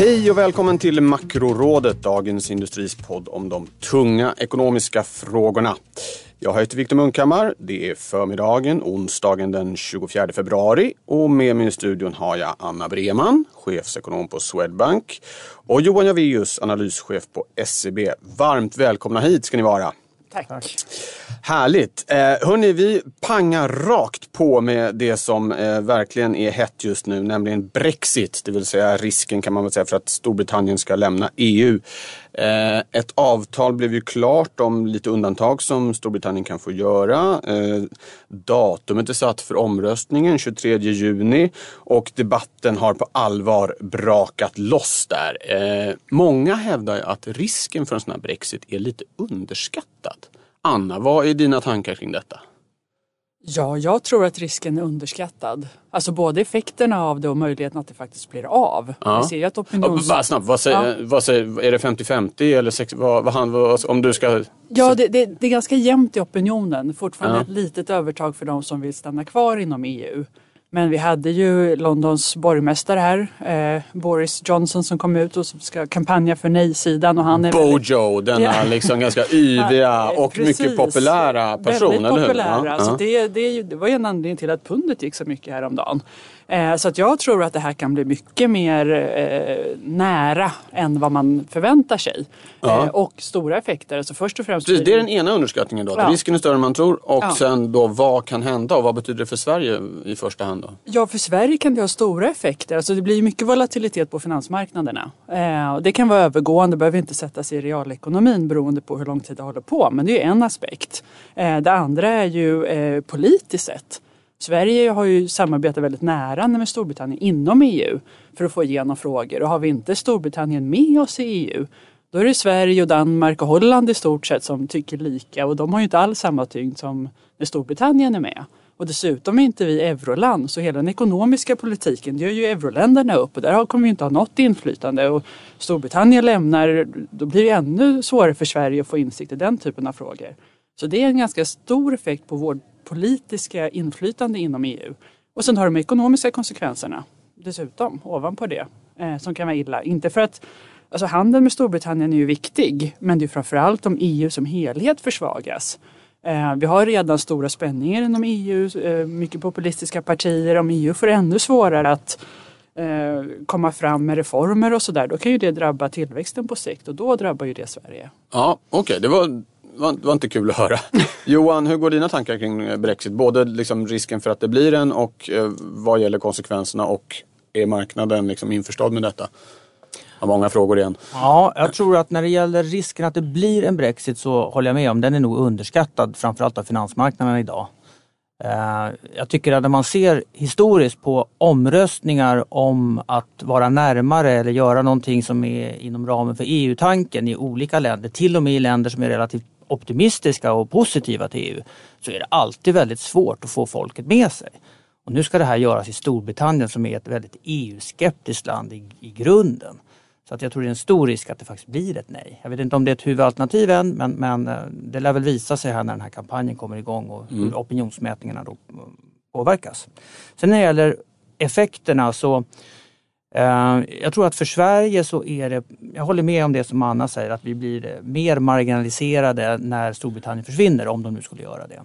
Hej och välkommen till Makrorådet, Dagens Industris podd om de tunga ekonomiska frågorna. Jag heter Viktor Munkhammar. Det är förmiddagen, onsdagen den 24 februari och med mig i studion har jag Anna Breman, chefsekonom på Swedbank och Johan Javeus, analyschef på SEB. Varmt välkomna hit ska ni vara. Tack. Härligt! Eh, hörni, vi pangar rakt på med det som eh, verkligen är hett just nu, nämligen Brexit. Det vill säga risken kan man väl säga för att Storbritannien ska lämna EU. Eh, ett avtal blev ju klart om lite undantag som Storbritannien kan få göra. Eh, datumet är satt för omröstningen 23 juni och debatten har på allvar brakat loss där. Eh, många hävdar ju att risken för en sån här Brexit är lite underskattad. Anna, vad är dina tankar kring detta? Ja, jag tror att risken är underskattad. Alltså både effekterna av det och möjligheten att det faktiskt blir av. Ja. Ser ju att opinions... Bara snabbt, vad säger, vad säger, är det 50-50 eller 60, vad, vad, vad, om du ska... Ja, det, det, det är ganska jämnt i opinionen. Fortfarande Ja. ett litet övertag för de som vill stanna kvar inom EU. Men vi hade ju Londons borgmästare här, eh, Boris Johnson som kom ut och som ska kampanja för nej-sidan. Och han är väldigt- Bojo, denna Ja. liksom ganska yviga och precis. mycket populära person, Väldigt eller hur? populära. Ja, Så ja. det, det, det var ju en anledning till att pundet gick så mycket häromdagen. Eh, så att jag tror att det här kan bli mycket mer eh, nära än vad man förväntar sig. Ja. Eh, och stora effekter. Alltså först och främst Precis, det är den ena underskattningen då. Ja. Risken är större än man tror och Ja. sen då vad kan hända och vad betyder det för Sverige i första hand då? Ja, för Sverige kan det ha stora effekter. Alltså det blir mycket volatilitet på finansmarknaderna. Det kan vara övergående, behöver inte sätta sig i realekonomin beroende på hur lång tid det håller på. Men det är en aspekt. Det andra är ju politiskt sett. Sverige har ju samarbetat väldigt nära med Storbritannien inom EU för att få igenom frågor. Och har vi inte Storbritannien med oss i EU då är det Sverige och Danmark och Holland i stort sett som tycker lika och de har ju inte alls samma tyngd som när Storbritannien är med. Och dessutom är inte vi euroland så hela den ekonomiska politiken det gör ju euroländerna upp och där kommer vi inte ha något inflytande. Och Storbritannien lämnar, då blir det ännu svårare för Sverige att få insikt i den typen av frågor. Så det är en ganska stor effekt på vårt politiska inflytande inom EU. Och sen har de ekonomiska konsekvenserna dessutom ovanpå det eh, som kan vara illa. Inte för att Alltså handeln med Storbritannien är ju viktig men det är framförallt om EU som helhet försvagas. Eh, vi har redan stora spänningar inom EU, eh, mycket populistiska partier. Om EU får ännu svårare att eh, komma fram med reformer och sådär då kan ju det drabba tillväxten på sikt och då drabbar ju det Sverige. Ja, okej, det var, var, var inte kul att höra. Johan, hur går dina tankar kring eh, Brexit? Både liksom risken för att det blir en och eh, vad gäller konsekvenserna och är marknaden liksom införstådd med detta? Har många frågor igen. Ja, jag tror att när det gäller risken att det blir en Brexit så håller jag med om den är nog underskattad framförallt av finansmarknaden idag. Eh, Jag tycker att när man ser historiskt på omröstningar om att vara närmare eller göra någonting som är inom ramen för EU-tanken i olika länder, till och med i länder som är relativt optimistiska och positiva till EU, så är det alltid väldigt svårt att få folket med sig. Och nu ska det här göras i Storbritannien som är ett väldigt EU-skeptiskt land i, i grunden. Så att jag tror det är en stor risk att det faktiskt blir ett nej. Jag vet inte om det är ett huvudalternativ än men, men eh, det lär väl visa sig här när den här kampanjen kommer igång och hur opinionsmätningarna då eh, påverkas. Sen när det gäller effekterna så Eh, jag tror att för Sverige så är det, jag håller med om det som Anna säger, att vi blir eh, mer marginaliserade när Storbritannien försvinner, om de nu skulle göra det.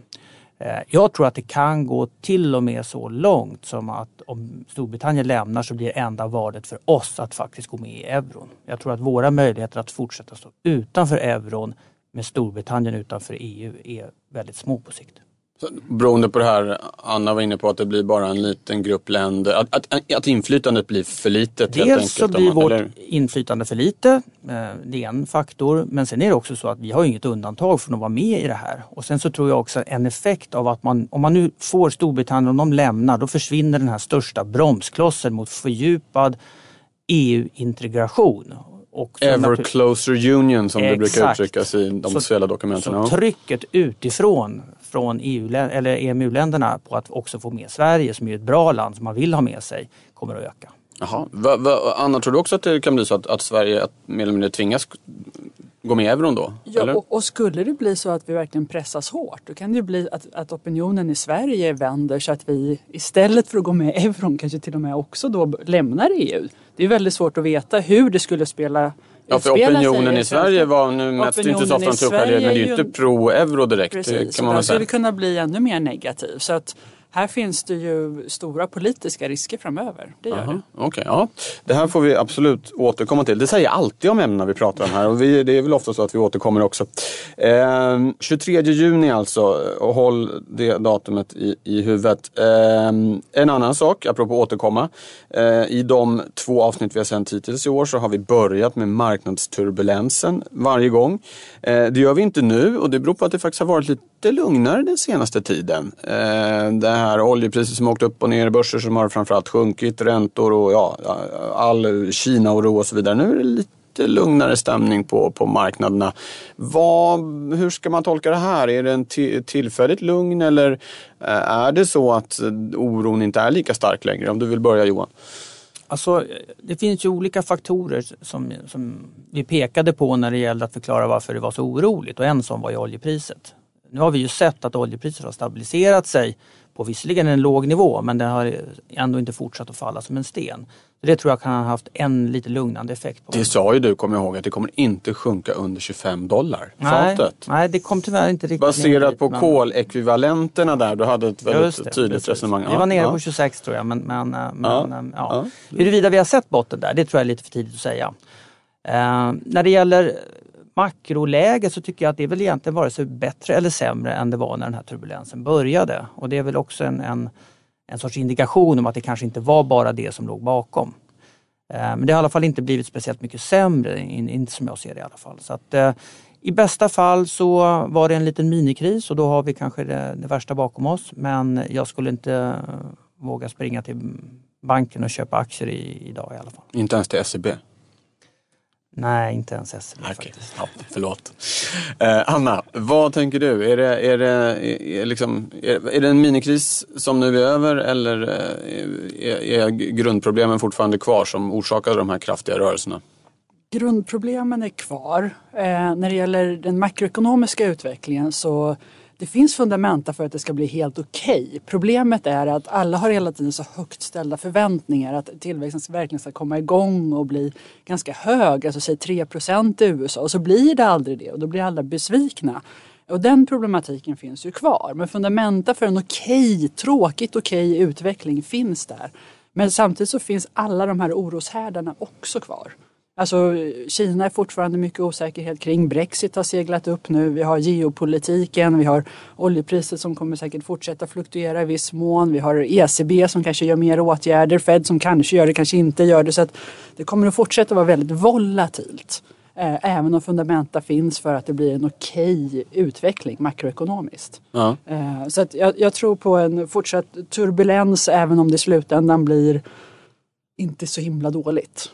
Eh, jag tror att det kan gå till och med så långt som att om Storbritannien lämnar så blir enda valet för oss att faktiskt gå med i euron. Jag tror att våra möjligheter att fortsätta stå utanför euron med Storbritannien utanför EU är väldigt små på sikt. Så, beroende på det här Anna var inne på att det blir bara en liten grupp länder. Att, att, att inflytandet blir för litet helt Dels så enkelt. om blir man- vårt eller- inflytande för lite. eh, Det är en faktor. Men sen är det också så att vi har inget undantag från att vara med i det här. Och sen så tror jag också en effekt av att man, om man nu får Storbritannien, om de lämnar, då försvinner den här största bromsklossen mot fördjupad EU-integration. Så Ever closer union som det brukar Exakt. uttryckas i de Så- officiella dokumenten. Så trycket utifrån från EU lä- eller EMU-länderna på att också få med Sverige som är ett bra land som man vill ha med sig kommer att öka. Jaha. Va, va, Anna, tror du också att det kan bli så att, att Sverige att mer eller mindre tvingas gå med i euron då? eller? Ja, och, och skulle det bli så att vi verkligen pressas hårt då kan det ju bli att, att opinionen i Sverige vänder så att vi istället för att gå med i euron kanske till och med också då lämnar EU. Det är väldigt svårt att veta hur det skulle spela Ja, för sig opinionen i Sverige var, nu mäts det inte så ofta de men det är ju inte pro-euro direkt. Precis, kan man väl skulle kunna bli ännu mer negativ. Så att här finns det ju stora politiska risker framöver. Det gör Jaha, det. Okej, ja. Det här får vi absolut återkomma till. Det säger jag alltid om ämnena vi pratar om här och vi, det är väl ofta så att vi återkommer också. Eh, 23 juni alltså, och håll det datumet i, i huvudet. Eh, en annan sak, apropå återkomma. Eh, I de två avsnitt vi har sänt hittills i år så har vi börjat med marknadsturbulensen varje gång. Eh, det gör vi inte nu och det beror på att det faktiskt har varit lite lugnare den senaste tiden. Eh, det här oljepriset som har åkt upp och ner, börser som har framförallt sjunkit, räntor och ja, all Kina-oro och så vidare. Nu är det lite lugnare stämning på, på marknaderna. Vad, hur ska man tolka det här? Är det en tillfälligt lugn eller eh, är det så att oron inte är lika stark längre? Om du vill börja Johan. Alltså, det finns ju olika faktorer som, som vi pekade på när det gällde att förklara varför det var så oroligt och en sån var ju oljepriset. Nu har vi ju sett att oljepriset har stabiliserat sig på visserligen en låg nivå men det har ändå inte fortsatt att falla som en sten. Det tror jag kan ha haft en lite lugnande effekt. på Det sa ju du, kommer jag ihåg, att det kommer inte sjunka under 25 dollar nej, fatet. nej, det kom tyvärr inte riktigt Baserat dit, på men- kolekvivalenterna där, du hade ett väldigt det, tydligt precis. resonemang. Vi var nere ja. på 26 tror jag men, men, eh, men Ja, ja. ja. Ja. huruvida vi har sett botten där, det tror jag är lite för tidigt att säga. Eh, när det gäller makroläget så tycker jag att det är väl egentligen vare sig bättre eller sämre än det var när den här turbulensen började. Och det är väl också en, en, en sorts indikation om att det kanske inte var bara det som låg bakom. Eh, men det har i alla fall inte blivit speciellt mycket sämre, inte som jag ser det i alla fall. Så att, eh, I bästa fall så var det en liten minikris och då har vi kanske det, det värsta bakom oss. Men jag skulle inte eh, våga springa till banken och köpa aktier i, idag i alla fall. Inte ens till SEB. Nej, inte ens SEB Okej, faktiskt. ja, förlåt. Eh, Anna, vad tänker du? Är det, är, det, är, liksom, är, är det en minikris som nu är över eller eh, är, är grundproblemen fortfarande kvar som orsakade de här kraftiga rörelserna? Grundproblemen är kvar. Eh, när det gäller den makroekonomiska utvecklingen så det finns fundamenta för att det ska bli helt okej. Problemet är att alla har hela tiden så högt ställda förväntningar att tillväxten verkligen ska komma igång och bli ganska hög, alltså säg 3% i USA och så blir det aldrig det och då blir alla besvikna. Och den problematiken finns ju kvar. Men fundamenta för en okej, tråkigt okej utveckling finns där. Men samtidigt så finns alla de här oroshärdarna också kvar. Alltså Kina är fortfarande mycket osäkerhet kring. Brexit har seglat upp nu. Vi har geopolitiken. Vi har oljepriset som kommer säkert fortsätta fluktuera i viss mån. Vi har ECB som kanske gör mer åtgärder. Fed som kanske gör det, kanske inte gör det. Så att det kommer att fortsätta vara väldigt volatilt. Eh, Även om fundamenta finns för att det blir en okej utveckling makroekonomiskt. Ja. Eh, Så att jag, jag tror på en fortsatt turbulens även om det i slutändan blir inte så himla dåligt.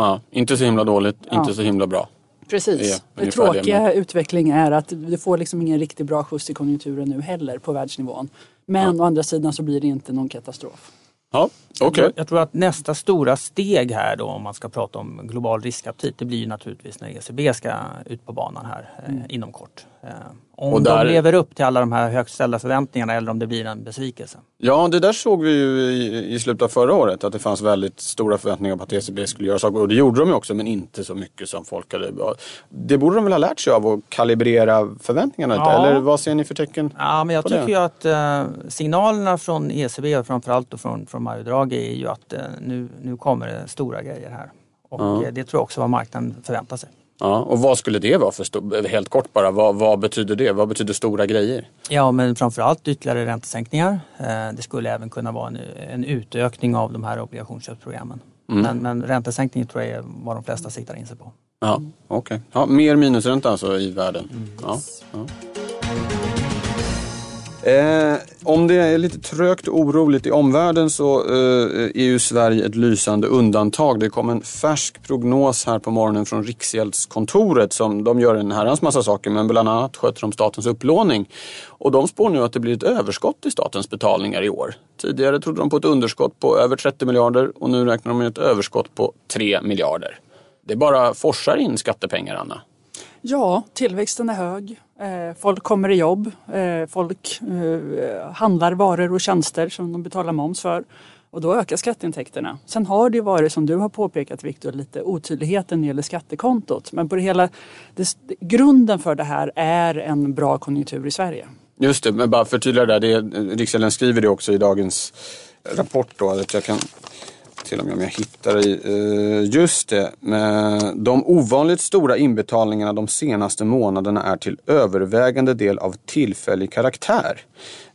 Ja, inte så himla dåligt, Ja. inte så himla bra. Precis. Ja, det ungefär det tråkiga utveckling är att du får liksom ingen riktigt bra skjuts i konjunkturen nu heller på världsnivån. Men å andra sidan så blir det inte någon katastrof. Ja, tror- Jag tror att nästa stora steg här då om man ska prata om global riskaptit det blir ju naturligtvis när ECB ska ut på banan här eh, inom kort. Eh, om Och där- de lever upp till alla de här högt ställda förväntningarna eller om det blir en besvikelse. Ja, det där såg vi ju i, i slutet av förra året att det fanns väldigt stora förväntningar på att ECB skulle göra saker och det gjorde de ju också men inte så mycket som folk hade. Det borde de väl ha lärt sig av att kalibrera förväntningarna lite? Ja. Eller vad ser ni för tecken? Ja, men jag på det? tycker ju att eh, signalerna från ECB och framförallt då från, från Mario Draghi är ju att eh, nu, nu kommer det stora grejer här. Och Ja. eh, det tror jag också vad marknaden förväntar sig. Ja, och vad skulle det vara för, helt kort bara, vad, vad betyder det? Vad betyder stora grejer? Ja, men framförallt ytterligare räntesänkningar. Eh, Det skulle även kunna vara en, en utökning av de här obligationsköpsprogrammen. Mm. Men, men räntesänkning tror jag är vad de flesta siktar in sig på. Ja, okej. Ja, mer minusränta alltså i världen. Ja, ja. Eh, om det är lite trögt och oroligt i omvärlden så eh, är ju Sverige ett lysande undantag. Det kom en färsk prognos här på morgonen från Riksgäldskontoret som de gör en herrans massa saker men bland annat sköter de statens upplåning. Och de spår nu att det blir ett överskott i statens betalningar i år. Tidigare trodde de på ett underskott på över 30 miljarder och nu räknar de med ett överskott på 3 miljarder. Det bara forsar in skattepengar, Anna. Ja, tillväxten är hög. Eh, folk kommer i jobb. Eh, folk eh, handlar varor och tjänster som de betalar moms för. Och då ökar skatteintäkterna. Sen har det varit, som du har påpekat Viktor, lite otydligheter när det gäller skattekontot. Men på det hela, det, grunden för det här är en bra konjunktur i Sverige. Just det, men bara förtydliga det där. Riksgälden skriver det också i dagens rapport. Då, att jag kan till och med om jag hittar i. Eh, just det, eh, de ovanligt stora inbetalningarna de senaste månaderna är till övervägande del av tillfällig karaktär.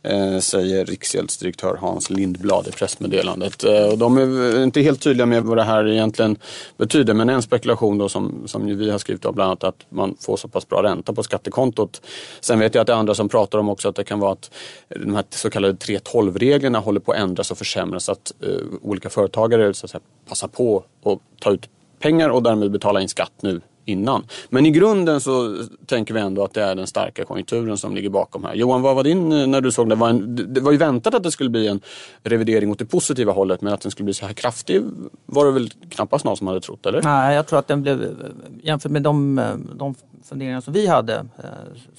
Eh, säger Riksgäldsdirektör Hans Lindblad i pressmeddelandet. Eh, och de är inte helt tydliga med vad det här egentligen betyder men en spekulation då som, som vi har skrivit om bland annat att man får så pass bra ränta på skattekontot. Sen vet jag att det är andra som pratar om också att det kan vara att de här så kallade 3.12-reglerna håller på att ändras och försämras. Att uh, olika företagare så att säga, passar på att ta ut pengar och därmed betala in skatt nu innan. Men i grunden så tänker vi ändå att det är den starka konjunkturen som ligger bakom här. Johan, vad var din eh, när du såg det? Var en, det var ju väntat att det skulle bli en revidering åt det positiva hållet men att den skulle bli så här kraftig var det väl knappast någon som hade trott, eller? Nej, jag tror att den blev, jämfört med de, de funderingar som vi hade eh,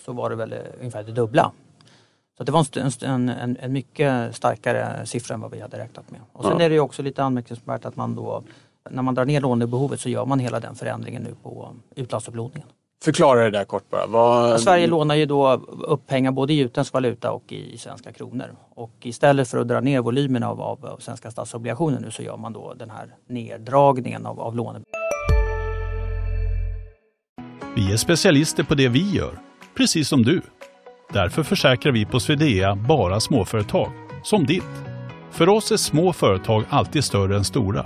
så var det väl ungefär det dubbla. Så det var en, en, en, mycket starkare siffra än vad vi hade räknat med. Och sen ja. är det ju också lite anmärkningsvärt att man då när man drar ner lånebehovet så gör man hela den förändringen nu på utlandsupplåningen. Förklara det där kort bara. Vad... Sverige lånar ju då upp pengar både i utländsk valuta och i svenska kronor. Och istället för att dra ner volymen av, av, svenska statsobligationer nu så gör man då den här neddragningen av, av lånen. Vi är specialister på det vi gör, precis som du. Därför försäkrar vi på Swedea bara småföretag, som ditt. För oss är små företag alltid större än stora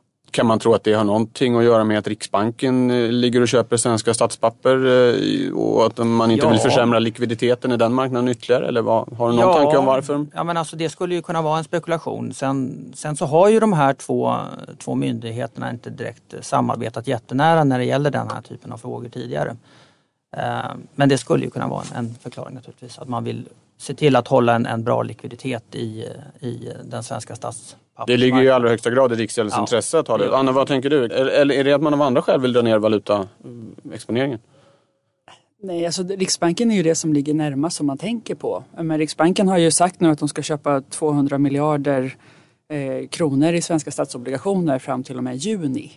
Kan man tro att det har någonting att göra med att Riksbanken eh, ligger och köper svenska statspapper eh, och att man inte ja. vill försämra likviditeten i den marknaden ytterligare? Eller vad? Har du någon ja. tanke om varför? Ja, men alltså det skulle ju kunna vara en spekulation. Sen, sen så har ju de här två, två myndigheterna inte direkt samarbetat jättenära när det gäller den här typen av frågor tidigare. Eh, men det skulle ju kunna vara en förklaring naturligtvis. Att man vill se till att hålla en, en bra likviditet i, i den svenska statspappersmarknaden. Det ligger ju i allra högsta grad i Riksgäldens ja. intresse att ha det. Anna, vad tänker du? Eller är det att man av andra skäl vill dra ner valutaexponeringen? Nej, alltså Riksbanken är ju det som ligger närmast som man tänker på. Men Riksbanken har ju sagt nu att de ska köpa 200 miljarder eh, kronor i svenska statsobligationer fram till och med juni.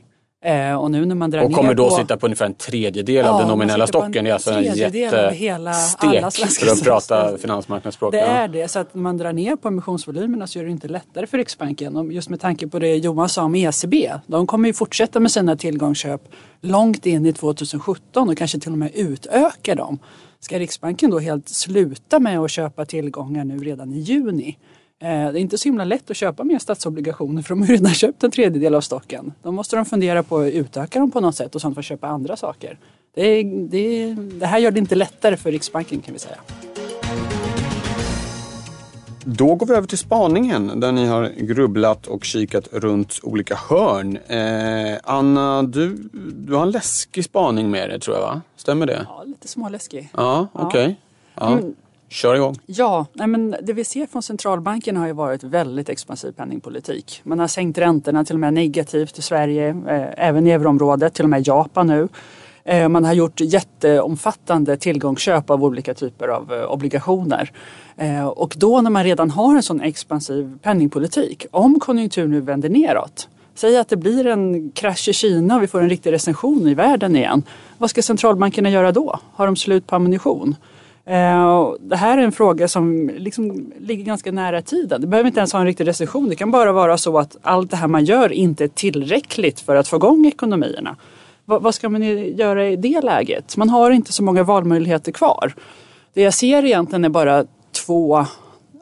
Eh, och nu när man drar och kommer då på... sitta på ungefär en tredjedel ja, av den nominella stocken. Det är alltså en jättestek för att prata finansmarknadsspråk. Det är det, så att när man drar ner på emissionsvolymerna så gör det inte lättare för Riksbanken. Och just med tanke på det Johan sa om ECB. De kommer ju fortsätta med sina tillgångsköp långt in i 2017 och kanske till och med utöka dem. Ska Riksbanken då helt sluta med att köpa tillgångar nu redan i juni? Eh, det är inte så himla lätt att köpa mer statsobligationer för de har redan köpt en tredjedel av stocken. Då måste de fundera på att utöka dem på något sätt och för att köpa andra saker. Det, det, det här gör det inte lättare för Riksbanken kan vi säga. Då går vi över till spaningen där ni har grubblat och kikat runt olika hörn. Eh, Anna, du, du har en läskig spaning med dig tror jag va? Stämmer det? Ja, lite småläskig. Ja, okej. Okay. Ja. Mm. Kör igång. Ja, nej men det vi ser från centralbanken har ju varit väldigt expansiv penningpolitik. Man har sänkt räntorna till och med negativt i Sverige, eh, även i euroområdet, till och med Japan nu. Eh, man har gjort jätteomfattande tillgångsköp av olika typer av eh, obligationer. Eh, och då när man redan har en sån expansiv penningpolitik, om konjunkturen nu vänder neråt, Säg att det blir en krasch i Kina och vi får en riktig recension i världen igen. Vad ska centralbankerna göra då? Har de slut på ammunition? Eh, det här är en fråga som liksom ligger ganska nära tiden. Det behöver inte ens ha en riktig recession. Det kan bara vara så att allt det här man gör inte är tillräckligt för att få igång ekonomierna. vad ska man göra i det läget? Man har inte så många valmöjligheter kvar. Det jag ser egentligen är bara två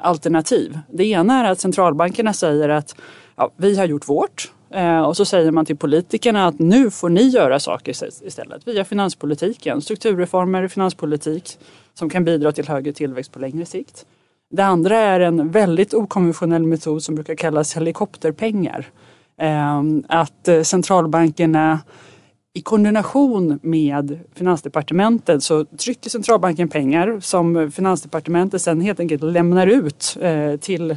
alternativ. Det ena är att centralbankerna säger att ja, vi har gjort vårt. Eh, och så säger man till politikerna att nu får ni göra saker istället via finanspolitiken. Strukturreformer, finanspolitik som kan bidra till högre tillväxt på längre sikt. Det andra är en väldigt okonventionell metod som brukar kallas helikopterpengar. Ehm, att eh, centralbankerna i koordination med Finansdepartementet så trycker centralbanken pengar som Finansdepartementet sen helt enkelt lämnar ut eh, till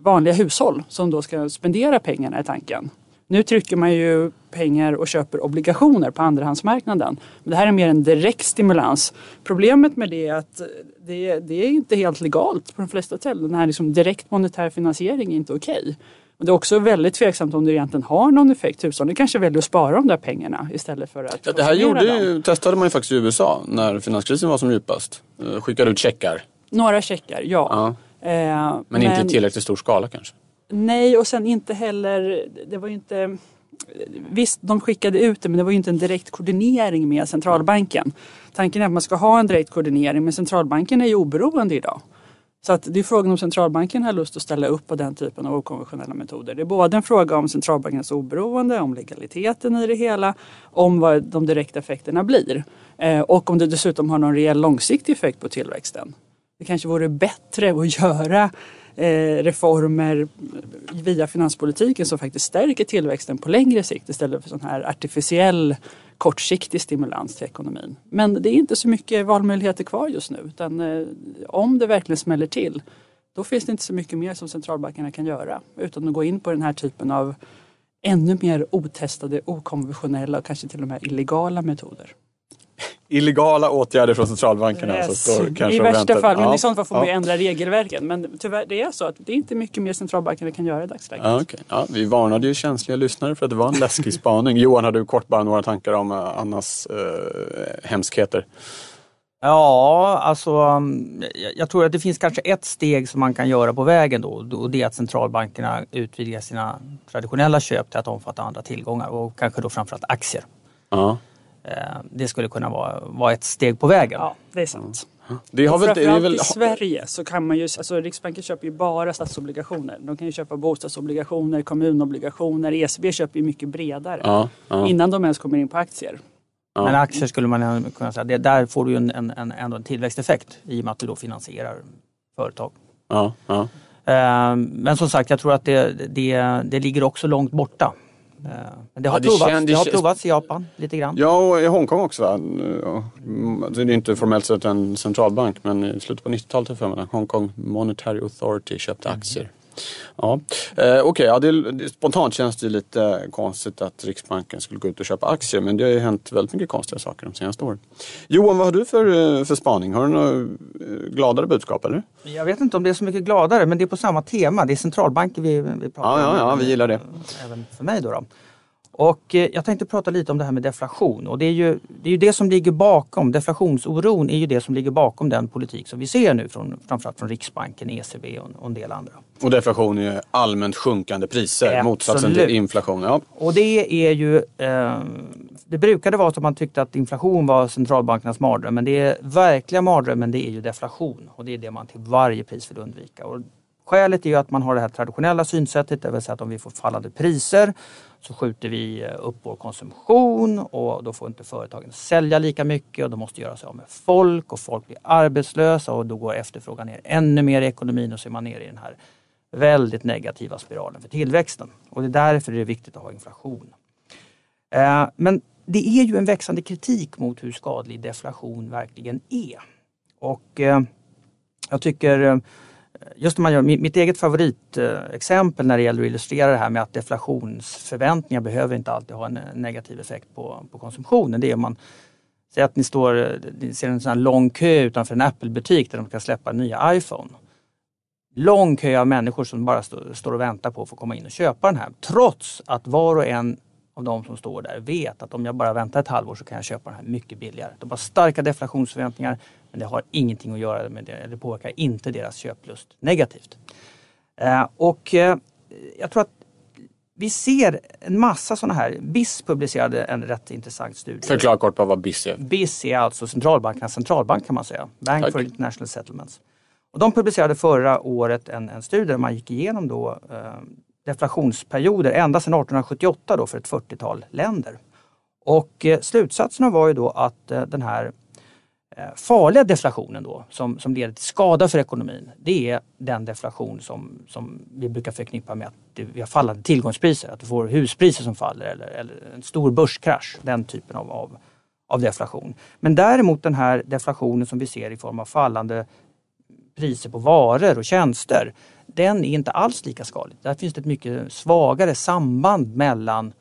vanliga hushåll som då ska spendera pengarna i tanken. Nu trycker man ju pengar och köper obligationer på andrahandsmarknaden. Men det här är mer en direkt stimulans. Problemet med det är att det, det är inte helt legalt på de flesta ställen. Den här liksom direkt monetär finansiering är inte okej. Okay. det är också väldigt tveksamt om det egentligen har någon effekt. Hushållen kanske väljer att spara de där pengarna istället för att ja, Det här gjorde ju, testade man ju faktiskt i USA när finanskrisen var som djupast. Eh, skickade ut checkar. Några checkar, ja. ja. Eh, men, men inte i tillräckligt stor skala kanske? Nej, och sen inte heller, det var ju inte Visst, de skickade ut det men det var ju inte en direkt koordinering med centralbanken. Tanken är att man ska ha en direkt koordinering men centralbanken är ju oberoende idag. Så att det är frågan om centralbanken har lust att ställa upp på den typen av okonventionella metoder. Det är både en fråga om centralbankens oberoende, om legaliteten i det hela, om vad de direkta effekterna blir. Eh, och om det dessutom har någon reell långsiktig effekt på tillväxten. Det kanske vore bättre att göra Eh, reformer via finanspolitiken som faktiskt stärker tillväxten på längre sikt istället för sån här artificiell kortsiktig stimulans till ekonomin. Men det är inte så mycket valmöjligheter kvar just nu utan eh, om det verkligen smäller till då finns det inte så mycket mer som centralbankerna kan göra utan att gå in på den här typen av ännu mer otestade, okonventionella och kanske till och med illegala metoder illegala åtgärder från centralbankerna. Yes. Så kanske I värsta fall, men ja. i sånt fall får ja. man ändra regelverken. Men tyvärr, det är så att det är inte mycket mer centralbankerna kan göra i dagsläget. Ja, okay. ja, vi varnade ju känsliga lyssnare för att det var en läskig spaning. Johan, har du kort bara några tankar om uh, Annas uh, hemskheter? Ja, alltså um, jag tror att det finns kanske ett steg som man kan göra på vägen då och det är att centralbankerna utvidgar sina traditionella köp till att omfatta andra tillgångar och kanske då framförallt aktier. Ja. Eh, det skulle kunna vara, vara ett steg på vägen. Ja, det är sant. Det har väl, det är väl... i Sverige så kan man ju, alltså Riksbanken köper ju bara statsobligationer. De kan ju köpa bostadsobligationer, kommunobligationer. ECB köper ju mycket bredare. Ja, ja. Innan de ens kommer in på aktier. Ja. Men aktier skulle man kunna säga, det, där får du ju en, en, en, ändå en tillväxteffekt i och med att du då finansierar företag. Ja, ja. Eh, men som sagt, jag tror att det, det, det ligger också långt borta. Eh, men det har, ja, det provats, det har provats i Japan lite grann. Ja, och i Hongkong också. Va? Det är inte formellt sett en centralbank men i slutet på 90-talet för mig Hongkong Monetary Authority köpte aktier. Ja. Eh, Okej, okay, ja, det, spontant känns det lite konstigt att Riksbanken skulle gå ut och köpa aktier men det har ju hänt väldigt mycket konstiga saker de senaste åren. Johan, vad har du för, eh, för spaning? Har du några eh, gladare budskap eller? Jag vet inte om det är så mycket gladare men det är på samma tema. Det är centralbanker vi, vi pratar ja, om. Ja, ja, vi gillar det. Även för mig då. då. Och eh, jag tänkte prata lite om det här med deflation och det är ju det, är ju det som ligger bakom, deflationsoron är ju det som ligger bakom den politik som vi ser nu från framförallt från Riksbanken, ECB och en del andra. Och deflation är allmänt sjunkande priser, Absolut. motsatsen till inflation. Ja. Och det är ju, eh, det brukade vara så att man tyckte att inflation var centralbankernas mardröm men det är verkliga mardrömmen det är ju deflation och det är det man till varje pris vill undvika. Och Skälet är ju att man har det här traditionella synsättet, det vill säga att om vi får fallande priser så skjuter vi eh, upp vår konsumtion och då får inte företagen sälja lika mycket och de måste göra sig av med folk och folk blir arbetslösa och då går efterfrågan ner ännu mer i ekonomin och så är man nere i den här väldigt negativa spiralen för tillväxten. Och det är därför det är viktigt att ha inflation. Eh, men det är ju en växande kritik mot hur skadlig deflation verkligen är. Och eh, jag tycker just man gör, mitt eget favoritexempel när det gäller att illustrera det här med att deflationsförväntningar behöver inte alltid ha en negativ effekt på, på konsumtionen. Det är om man säger att ni, står, ni ser en sån lång kö utanför en Apple-butik där de ska släppa nya iPhone. Lång kö av människor som bara stå, står och väntar på att få komma in och köpa den här. Trots att var och en av de som står där vet att om jag bara väntar ett halvår så kan jag köpa den här mycket billigare. De har starka deflationsförväntningar. Men det har ingenting att göra med det, det påverkar inte deras köplust negativt. Eh, och eh, jag tror att vi ser en massa sådana här. BIS publicerade en rätt intressant studie. Förklara kort på vad BIS är. BIS är alltså centralbankernas centralbank kan man säga. Bank Tack. for International Settlements. Och de publicerade förra året en, en studie där man gick igenom då, eh, deflationsperioder ända sedan 1878 då för ett 40-tal länder. Och eh, slutsatserna var ju då att eh, den här Eh, farliga deflationen då som, som leder till skada för ekonomin. Det är den deflation som, som vi brukar förknippa med att det, vi har fallande tillgångspriser. Att du får huspriser som faller eller, eller en stor börskrasch. Den typen av, av, av deflation. Men däremot den här deflationen som vi ser i form av fallande priser på varor och tjänster. Den är inte alls lika skadlig. Där finns det ett mycket svagare samband mellan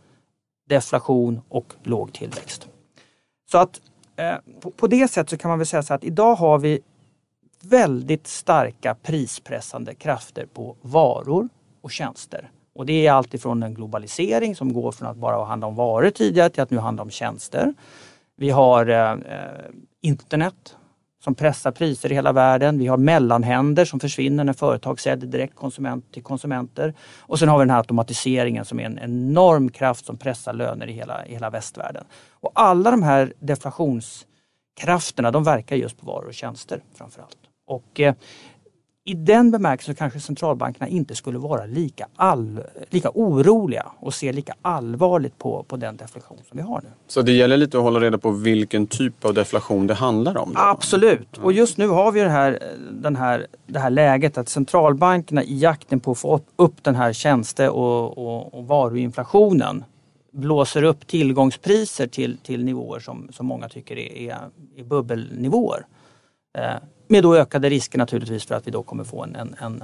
deflation och låg tillväxt. Så att Eh, på, på det sättet så kan man väl säga så att idag har vi väldigt starka prispressande krafter på varor och tjänster. Och det är alltifrån en globalisering som går från att bara handla om varor tidigare till att nu handla om tjänster. Vi har eh, eh internet som pressar priser i hela världen. Vi har mellanhänder som försvinner när företag säljer direkt konsument till konsumenter. Och sen har vi den här automatiseringen som är en enorm kraft som pressar löner i hela, i hela västvärlden. Och alla de här deflationskrafterna de verkar just på varor och tjänster framförallt. Och eh, i den bemärkelsen kanske centralbankerna inte skulle vara lika, all, lika oroliga och se lika allvarligt på, på den deflation som vi har nu. Så det gäller lite att hålla reda på vilken typ av deflation det handlar om? Då. Absolut. Och just nu har vi det här, den här, det här läget att centralbankerna i jakten på att få upp den här tjänste och, och, och varuinflationen blåser upp tillgångspriser till, till nivåer som, som många tycker är, är, är bubbelnivåer. Med då ökade risker naturligtvis för att vi då kommer få en, en, en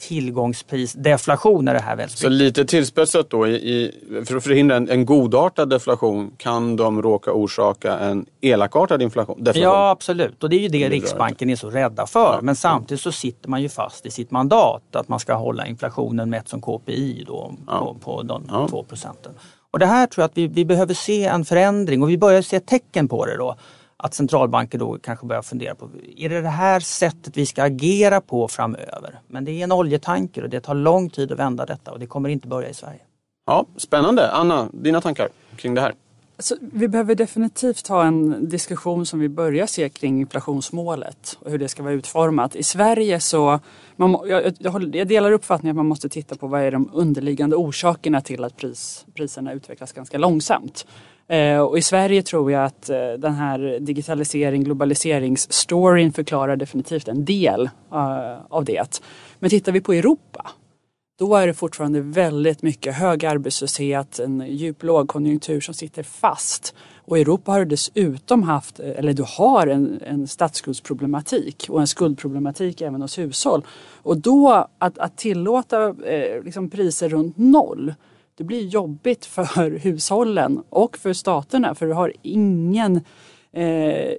tillgångsprisdeflation när det här väl Så lite tillspetsat då, i, för att förhindra en, en godartad deflation kan de råka orsaka en elakartad inflation, deflation? Ja absolut och det är ju det Det Riksbanken är så rädda för. Ja. Men samtidigt så sitter man ju fast i sitt mandat att man ska hålla inflationen mätt som KPI då, Ja. på, på de Ja. 2 procenten. Och det här tror jag att vi, vi behöver se en förändring och vi börjar se tecken på det då. Att centralbanker då kanske börjar fundera på, är det det här sättet vi ska agera på framöver? Men det är en oljetanker och det tar lång tid att vända detta och det kommer inte börja i Sverige. Ja, spännande. Anna, dina tankar kring det här? Alltså, vi behöver definitivt ha en diskussion som vi börjar se kring inflationsmålet och hur det ska vara utformat. I Sverige så, man, jag, jag delar uppfattningen att man måste titta på vad är de underliggande orsakerna till att pris, priserna utvecklas ganska långsamt. Eh, och i Sverige tror jag att eh, den här digitalisering, globaliseringsstoryn förklarar definitivt en del eh, av det. Men tittar vi på Europa då är det fortfarande väldigt mycket hög arbetslöshet, en djup lågkonjunktur som sitter fast. Och Europa har dessutom haft, eh, eller du har en, en statsskuldsproblematik och en skuldproblematik även hos hushåll. Och då att, att tillåta eh, liksom priser runt noll det blir jobbigt för hushållen och för staterna för du har ingen eh,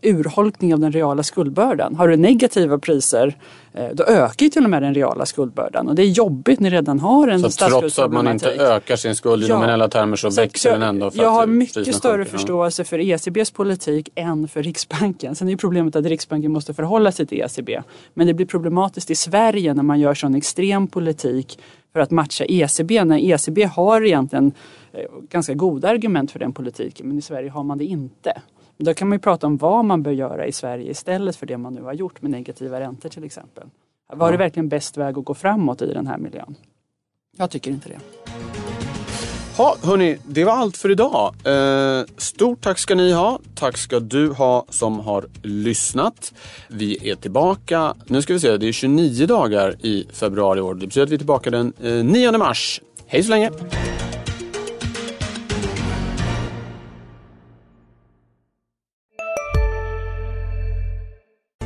urholkning av den reala skuldbördan. Har du negativa priser eh, då ökar ju till och med den reala skuldbördan och det är jobbigt när ni redan har en Så trots att man inte ökar sin skuld i Ja. nominella termer så, Så växer jag, den ändå? För jag har mycket större sjunker. Förståelse för ECBs politik än för Riksbanken. Sen är ju problemet att Riksbanken måste förhålla sig till ECB. Men det blir problematiskt i Sverige när man gör sån extrem politik för att matcha ECB. När ECB har egentligen eh, ganska goda argument för den politiken men i Sverige har man det inte. Då kan man ju prata om vad man bör göra i Sverige istället för det man nu har gjort med negativa räntor till exempel. Var det verkligen bäst väg att gå framåt i den här miljön? Jag tycker inte det. Ha, hörni, det var allt för idag. Eh, stort tack ska ni ha. Tack ska du ha som har lyssnat. Vi är tillbaka, nu ska vi se, det är 29 dagar i februari i år. Det betyder att vi är tillbaka den eh, 9 mars. Hej så länge!